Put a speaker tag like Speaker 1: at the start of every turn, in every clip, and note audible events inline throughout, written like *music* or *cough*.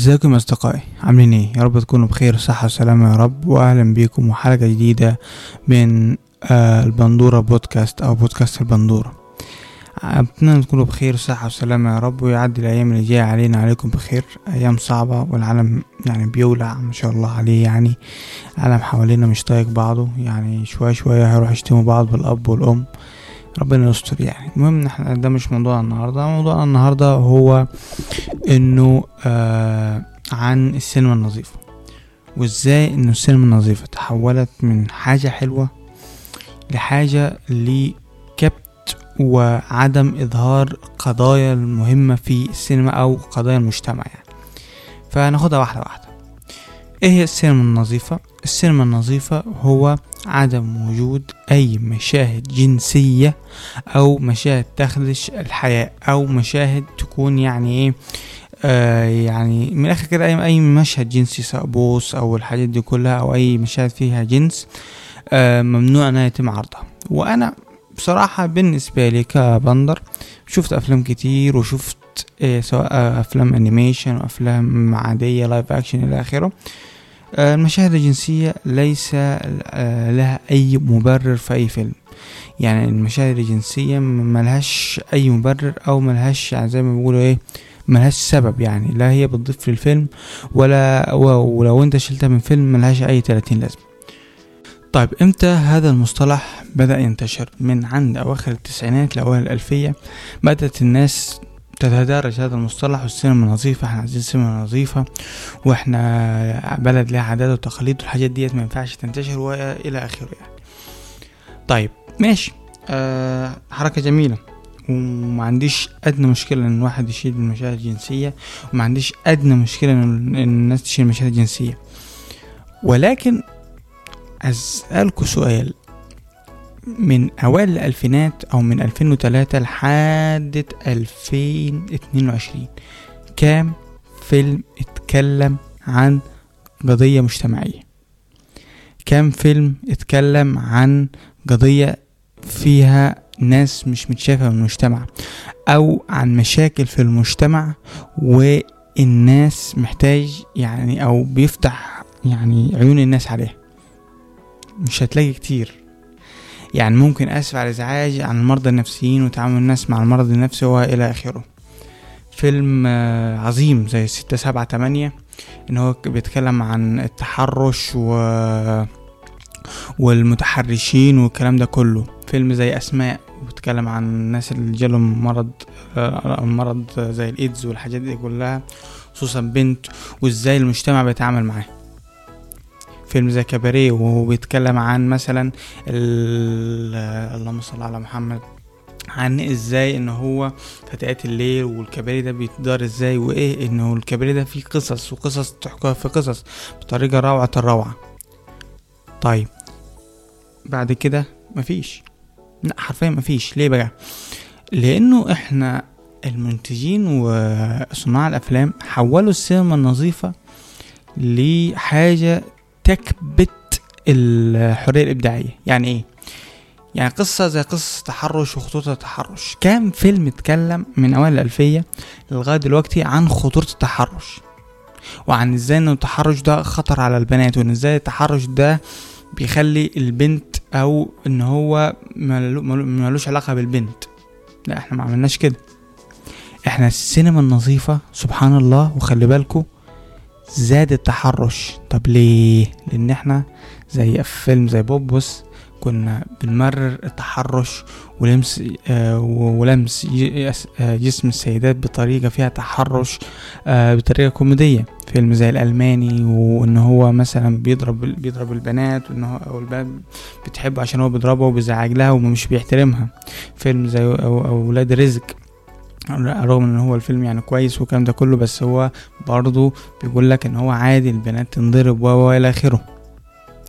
Speaker 1: ازيكم يا أصدقائي عاملين إيه؟ يا رب تكونوا بخير صحة وسلامة يا رب واهلا بيكم وحلقة جديدة من آه البندورة بودكاست أو بودكاست البندورة. أتمنى تكونوا بخير صحة وسلامة يا رب ويعدي الأيام اللي جاية علينا عليكم بخير. أيام صعبة والعالم يعني بيولع ما شاء الله عليه يعني. العالم حوالينا مش طايق بعضه يعني شوية شوية هيروح يشتموا بعض بالأب والأم. ربنا يستر يعني. المهم إن إحنا ده مش موضوعنا النهارده. موضوعنا النهارده هو إنه آه عن السينما النظيفة. وإزاي إنه السينما النظيفة تحولت من حاجة حلوة لحاجة لكبت وعدم إظهار قضايا المهمة في السينما أو قضايا المجتمع يعني. فناخدها واحدة واحدة. إيه هي السينما النظيفة؟ السينما النظيفة هو عدم وجود أي مشاهد جنسية أو مشاهد تخدش الحياء أو مشاهد تكون يعني إيه آه يعني من الآخر كده اي أي مشهد جنسي سواء بوس أو الحاجات دي كلها أو أي مشاهد فيها جنس آه ممنوع انها يتم عرضها. وأنا بصراحة بالنسبة لي كبندر شفت أفلام كتير وشفت آه سواء أفلام animation وأفلام عادية live action إلى آخره المشاهد الجنسية ليس آه لها أي مبرر في أي فيلم. يعني المشاهد الجنسية ملهاش أي مبرر أو ملهاش يعني زي ما بيقولوا إيه ملهاش سبب. يعني لا هي بتضيف للفيلم ولا ولو أنت شلتها من فيلم ملهاش أي 30 لازمة. طيب إمتى هذا المصطلح بدأ ينتشر؟ من عند أواخر التسعينات لأوائل الألفية بدأت الناس تتدارج هذا المصطلح والسينما نظيفة إحنا عايزين سينما نظيفة وإحنا بلد لها عادات وتقاليد والحاجات ديت ما ينفعش تنتشر وإلى آخره يعني. طيب ماشي. آه حركة جميلة. وما عنديش أدنى مشكلة إن الواحد يشيل المشاهد الجنسية وما عنديش أدنى مشكلة إن الناس تشيل المشاهد الجنسية. ولكن أسألكوا سؤال. من أوائل الألفينات أو من 2003 لحد 2022 كام فيلم اتكلم عن قضية مجتمعية؟ كام فيلم اتكلم عن قضية فيها ناس مش متشافة من المجتمع أو عن مشاكل في المجتمع والناس محتاج يعني أو بيفتح يعني عيون الناس عليها؟ مش هتلاقي كتير. يعني ممكن آسف على الازعاج عن المرضى النفسيين وتعامل الناس مع المرض النفسي والى آخره. فيلم عظيم زي ستة سبعة تمانية إن هو بيتكلم عن التحرش و والمتحرشين والكلام ده كله. فيلم زي أسماء بيتكلم عن الناس اللي جالهم مرض مرض زي الإيدز والحاجات دي كلها خصوصا بنت وإزاي المجتمع بيتعامل معاه. فيلم زي كباريه وهو بيتكلم عن مثلا اللهم صل على محمد عن إزاي إن هو فتيات الليل والكباري ده بيتدار إزاي وإيه انه الكباري ده فيه قصص وقصص تحكى في قصص بطريقة روعة الروعة. طيب بعد كده مفيش. لا حرفيا مفيش. ليه بقى؟ لأنه إحنا المنتجين وصناع الأفلام حولوا السينما النظيفة لحاجة تكبت الحرية الإبداعية. يعني إيه؟ يعني قصة زي قصة تحرش وخطورة التحرش. كام فيلم اتكلم من أوائل الألفية لغاية دلوقتي عن خطورة التحرش؟ وعن إزاي ان التحرش ده خطر على البنات وإن إزاي التحرش ده بيخلي البنت أو إن هو ملوش علاقة بالبنت. لا إحنا ما عملناش كده. إحنا السينما النظيفة سبحان الله وخلي بالكو زاد التحرش. طب ليه؟ لأن إحنا زي فيلم زي بوبوس كنا بنمرر التحرش ولمس آه ولمس جسم السيدات بطريقة فيها تحرش آه بطريقة كوميدية. فيلم زي الألماني وإن هو مثلا بيضرب بيضرب البنات وإن هو أو البنات بتحبه عشان هو بيضربها وبيزعج لها ومش بيحترمها. فيلم زي أولاد رزق رغم إن هو الفيلم يعني كويس والكلام ده كله بس هو برضه بيقول لك إن هو عادي البنات تنضرب و إلى آخره.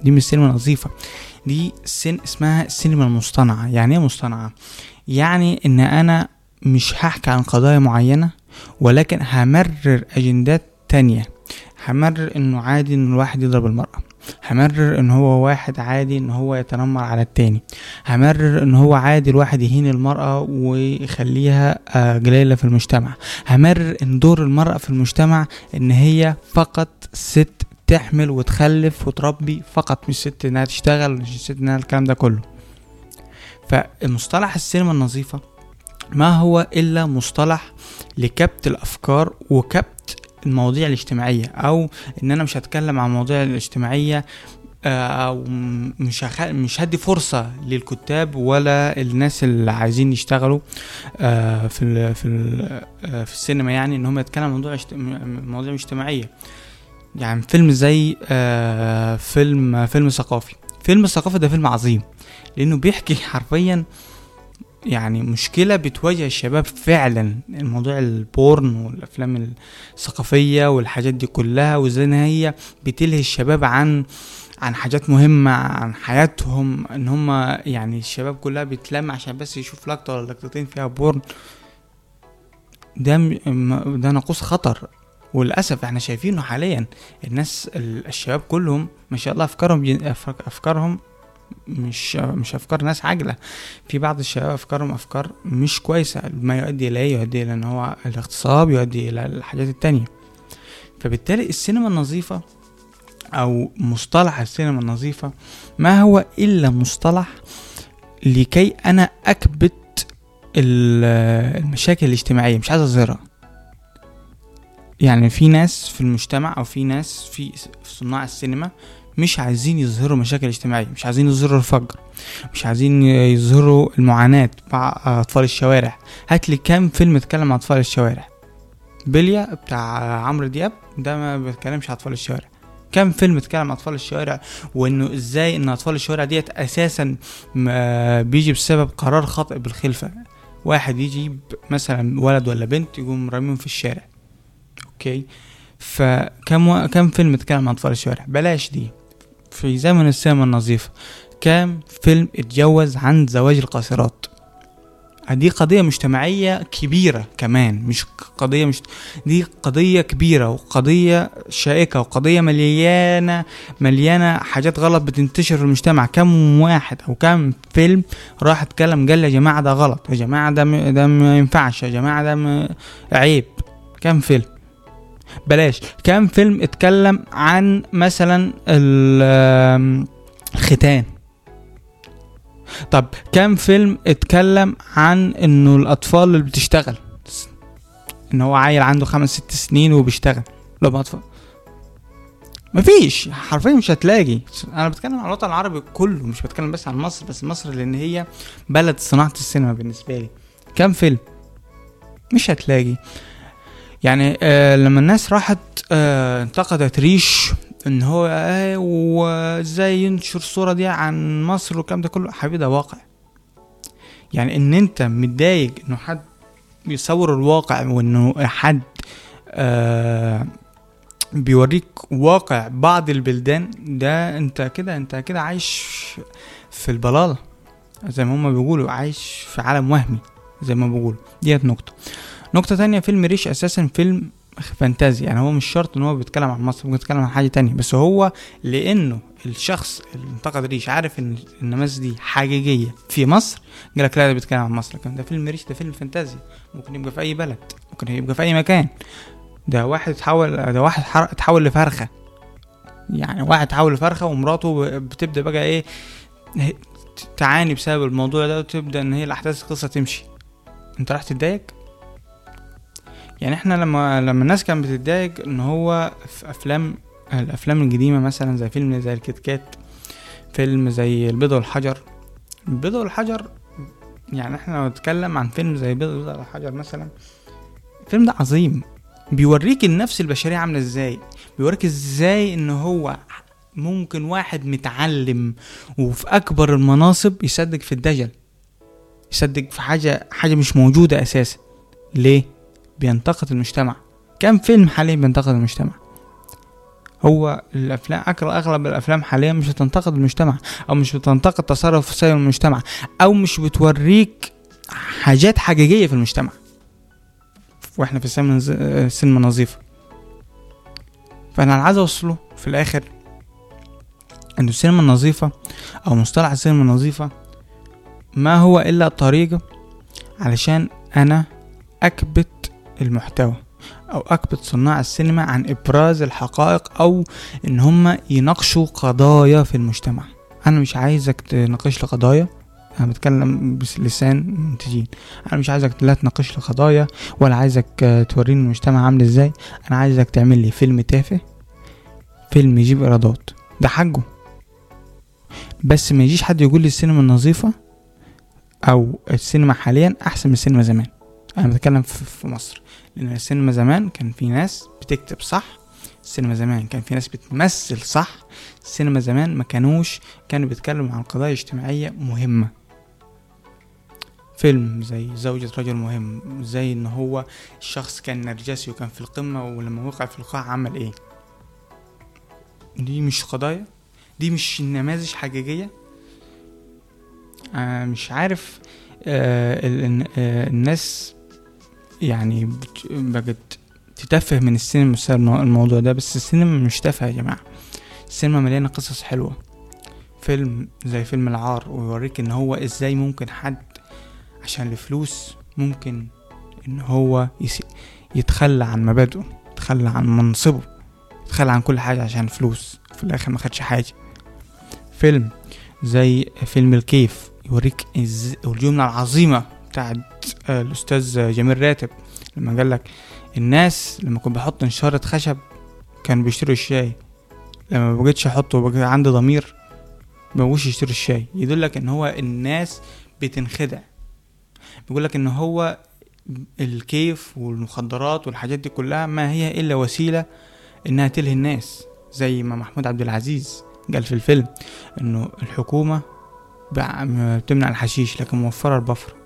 Speaker 1: دي مش سينما نظيفة. دي سن اسمها السينما المصطنعة. يعني إيه مصطنعة؟ يعني إن أنا مش هحكي عن قضايا معينة ولكن همرر أجندات تانية. همرر إنه عادي إن الواحد يضرب المرأة. همرر إن هو واحد عادي إن هو يتنمر على التاني. همرر إن هو عادي الواحد يهين المرأة ويخليها آه، قليلة في المجتمع. همرر إن دور المرأة في المجتمع إن هي فقط ست تحمل وتخلف وتربي فقط مش ست إنها تشتغل مش ست إنها الكلام ده كله. فمصطلح السينما النظيفة ما هو إلا مصطلح لكبت الأفكار وكبت المواضيع الاجتماعية أو إن أنا مش هتكلم عن المواضيع الاجتماعية آه، أو مش هخ... مش هدي فرصة للكتاب ولا الناس اللي عايزين يشتغلوا آه، في ال... في ال... آه، في السينما يعني إن هم يتكلموا عن موضوع مواضيع اجتماعية. يعني فيلم زي فيلم فيلم ثقافي. فيلم الثقافي ده فيلم عظيم لأنه بيحكي *laughs* حرفيا يعني مشكلة بتواجه الشباب فعلا الموضوع البورن والأفلام الثقافية والحاجات دي كلها وإزاي إن هي بتلهي الشباب عن عن حاجات مهمة عن حياتهم إن هم يعني الشباب كلها بتلم عشان بس يشوف لقطة ولا لقطتين فيها بورن. ده ده ناقوس خطر. وللأسف إحنا شايفينه حاليا الناس ال- الشباب كلهم ما شاء الله أفكارهم أفكارهم مش مش أفكار ناس عاجلة. في بعض الشباب أفكارهم أفكار مش كويسة ما يؤدي إلى إيه؟ يؤدي إلى إن هو الاغتصاب يؤدي إلى الحاجات التانية. فبالتالي السينما النظيفة أو مصطلح السينما النظيفة ما هو إلا مصطلح لكي أنا أكبت ال- المشاكل الاجتماعية مش عايز أظهرها. يعني في ناس في المجتمع أو في ناس في صناع السينما مش عايزين يظهروا مشاكل اجتماعية مش عايزين يظهروا الفقر مش عايزين يظهروا المعاناة مع أطفال الشوارع. هات لي كام فيلم اتكلم عن أطفال الشوارع. بليا بتاع عمرو دياب ده ما بيتكلمش عن أطفال الشوارع. كم فيلم اتكلم عن أطفال الشوارع وإنه إزاي إن أطفال الشوارع ديت أساسا بيجي بسبب قرار خاطئ بالخلفة. واحد يجيب مثلا ولد ولا بنت يقوم راميهم في الشارع. أوكي؟ فكم و... كم فيلم اتكلم عن أطفال الشوارع؟ بلاش دي. في زمن السينما النظيفة كم فيلم اتجوز عن زواج القاصرات دي قضية مجتمعية كبيرة كمان مش قضية مش دي قضية كبيرة وقضية شائكة وقضية مليانة مليانة حاجات غلط بتنتشر في المجتمع كم واحد أو كم فيلم راح اتكلم قال يا جماعة ده غلط يا جماعة ده. ده ما ينفعش يا جماعة ده. عيب كم فيلم بلاش. كم فيلم اتكلم عن مثلا ال- الختان؟ طب كم فيلم اتكلم عن إنه الأطفال اللي بتشتغل؟ إن هو عيل عنده خمس ست سنين وبيشتغل. لو أطفال. مفيش. حرفيا مش هتلاقي. أنا بتكلم عن الوطن العربي كله مش بتكلم بس عن مصر بس مصر لأن هي بلد صناعة السينما بالنسبة لي. كم فيلم؟ مش هتلاقي. يعني آه لما الناس راحت آه انتقدت ريش إن هو آه وإزاي ينشر الصورة دي عن مصر والكلام ده كله حبيبي ده واقع. يعني إن أنت متضايق إنه حد بيصور الواقع وإنه حد آه بيوريك واقع بعض البلدان ده أنت كده أنت كده عايش في البلالة زي ما هما بيقولوا عايش في عالم وهمي زي ما بيقولوا. ديت نقطة. نقطة تانية فيلم ريش أساسا فيلم فانتازي. يعني هو مش شرط إن هو بيتكلم عن مصر ممكن يتكلم عن حاجة تانية. بس هو لأنه الشخص اللي انتقد ريش عارف إن النماذج دي حقيقية في مصر قال لك لا ده بيتكلم عن مصر. لكن ده فيلم ريش ده فيلم فانتازي. ممكن يبقى في أي بلد ممكن يبقى في أي مكان. ده واحد اتحول ده واحد. اتحول لفرخة. يعني واحد اتحول لفرخة ومراته بتبدأ بقى إيه تعاني بسبب الموضوع ده وتبدأ إن هي الأحداث القصة تمشي. أنت راح تتضايق؟ يعني إحنا لما لما الناس كانت بتتضايق ان هو في افلام الافلام القديمة مثلا زي فيلم زي الكيت كات فيلم زي البيضة والحجر. البيضة والحجر يعني إحنا لو نتكلم عن فيلم زي البيضة والحجر مثلا الفيلم ده عظيم. بيوريك النفس البشرية عاملة إزاي. بيوريك إزاي ان هو ممكن واحد متعلم وفي أكبر المناصب يصدق في الدجل يصدق في حاجة حاجة مش موجودة أساسا. ليه؟ بينتقد المجتمع. كم فيلم حاليا بينتقد المجتمع؟ هو الأفلام أغلب الأفلام حاليا مش بتنتقد المجتمع أو مش بتنتقد تصرف سيء المجتمع أو مش بتوريك حاجات حقيقية في المجتمع. وإحنا في السينما النظيفه فانا عايز أوصله في الآخر ان السينما النظيفة أو مصطلح السينما النظيفة ما هو إلا طريقة علشان أنا أكبت المحتوى أو اكبت صناع السينما عن إبراز الحقائق أو إن هم يناقشوا قضايا في المجتمع. أنا مش عايزك تناقش لي قضايا أنا بتكلم بلسان منتجين. أنا مش عايزك لا تناقش لي قضايا ولا عايزك توريني المجتمع عامل إزاي. أنا عايزك تعمل لي فيلم تافه فيلم يجيب إيرادات. ده حقه بس ما يجيش حد يقول لي السينما النظيفة أو السينما حاليا أحسن من السينما زمان. أنا بتكلم في مصر. لأن السينما زمان كان في ناس بتكتب صح السينما زمان كان في ناس بتمثل صح السينما زمان ما كانوش كانوا بيتكلموا عن قضايا اجتماعية مهمة. فيلم زي زوجة رجل مهم زي إن هو الشخص كان نرجسي وكان في القمة ولما وقع في القاع عمل إيه؟ دي مش قضايا؟ دي مش نماذج حقيقية؟ مش عارف آه آه الناس يعني بقت تتفه من السينما بسبب الموضوع ده بس السينما مش تافهة يا جماعة. السينما مليانة قصص حلوة. فيلم زي فيلم العار ويوريك إن هو إزاي ممكن حد عشان الفلوس ممكن إن هو يتخلى عن مبادئه يتخلى عن منصبه يتخلى عن كل حاجة عشان فلوس في الآخر ما خدش حاجة. فيلم زي فيلم الكيف يوريك الجملة العظيمة بتاعت الأستاذ جميل راتب لما قال لك الناس لما كنت بحط نشارة خشب كانوا بيشتروا الشاي. لما بقيتش أحطه وبقى عندي ضمير مبقوش يشتروا الشاي. يدلك إن هو الناس بتنخدع. بيقول لك إن هو الكيف والمخدرات والحاجات دي كلها ما هي إلا وسيلة إنها تلهي الناس. زي ما محمود عبد العزيز قال في الفيلم إنه الحكومة بتمنع الحشيش لكن موفرة البفر.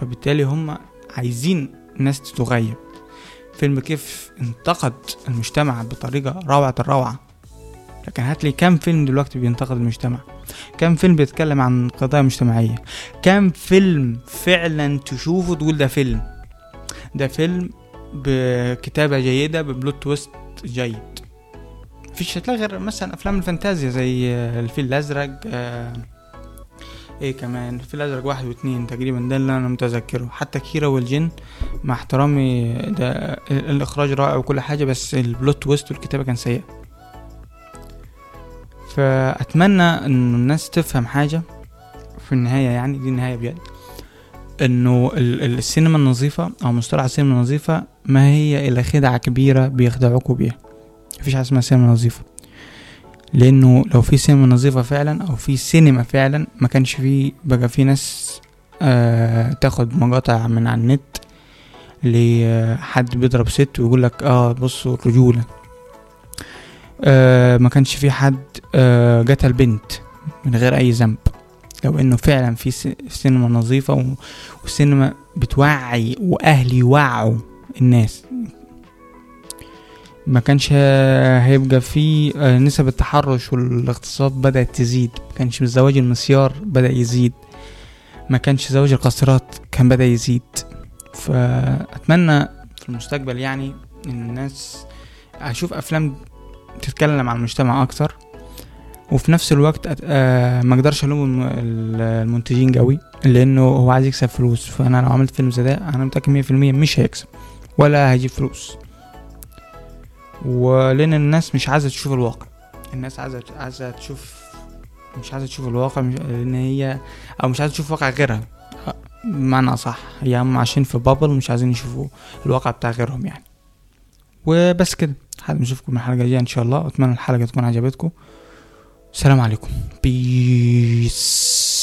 Speaker 1: فبالتالي هم عايزين الناس تتغيب فيلم كيف انتقد المجتمع بطريقة روعة الروعة. لكن هاتلي كم فيلم دلوقتي بينتقد المجتمع. كم فيلم بيتكلم عن قضايا مجتمعية. كم فيلم فعلا تشوفه تقول ده فيلم. ده فيلم بكتابة جيدة ب plot twist جيد. مفيش هتلاقي غير مثلا أفلام الفانتازيا زي الفيل الأزرق آه إيه كمان الفيل الازرق واحد واتنين تقريبا ده اللي أنا متذكره. حتى كيرا والجن مع احترامي ده الإخراج رائع وكل حاجة بس البلوت تويست والكتابة كان سيء. فأتمنى إن الناس تفهم حاجة في النهاية يعني دي النهاية بجد. إنه السينما النظيفة أو مصطلح السينما النظيفة ما هي إلا خدعة كبيرة بيخدعوكوا بيها مفيش حاجة اسمها سينما نظيفة. لأنه لو في سينما نظيفة فعلا أو في سينما فعلا ما كانش في بقى في ناس آه تاخد مقاطع من على النت لحد بيضرب ست ويقول لك آه بصوا الرجولة آه ما كانش في حد آه بنت من غير أي ذنب. لو إنه فعلا في سينما نظيفة وسينما بتوعي واهل يوعوا الناس. ما كانش هيبقى في نسب التحرش والاغتصاب بدأت تزيد. ما كانش زواج المسيار بدأ يزيد. ما كانش زواج القاصرات كان بدأ يزيد. فأتمنى في المستقبل يعني إن الناس أشوف أفلام تتكلم عن المجتمع أكتر. وفي نفس الوقت ما أقدرش ألوم المنتجين قوي لأنه هو عايز يكسب فلوس. فأنا لو عملت فيلم زي ده أنا متأكد مية في المية مش هيكسب ولا هيجيب فلوس. ولأن الناس مش عايزة تشوف الواقع. الناس عايزة عايزة تشوف مش عايزة تشوف الواقع مش لأن هي أو مش عايزة تشوف واقع غيرها. بمعنى صح هي هم عايشين في بابل ومش عايزين يشوفوا الواقع بتاع غيرهم يعني. وبس كده. لحد نشوفكم الحلقة الجاية إن شاء الله. أتمنى الحلقة تكون عجبتكم. السلام عليكم. بيس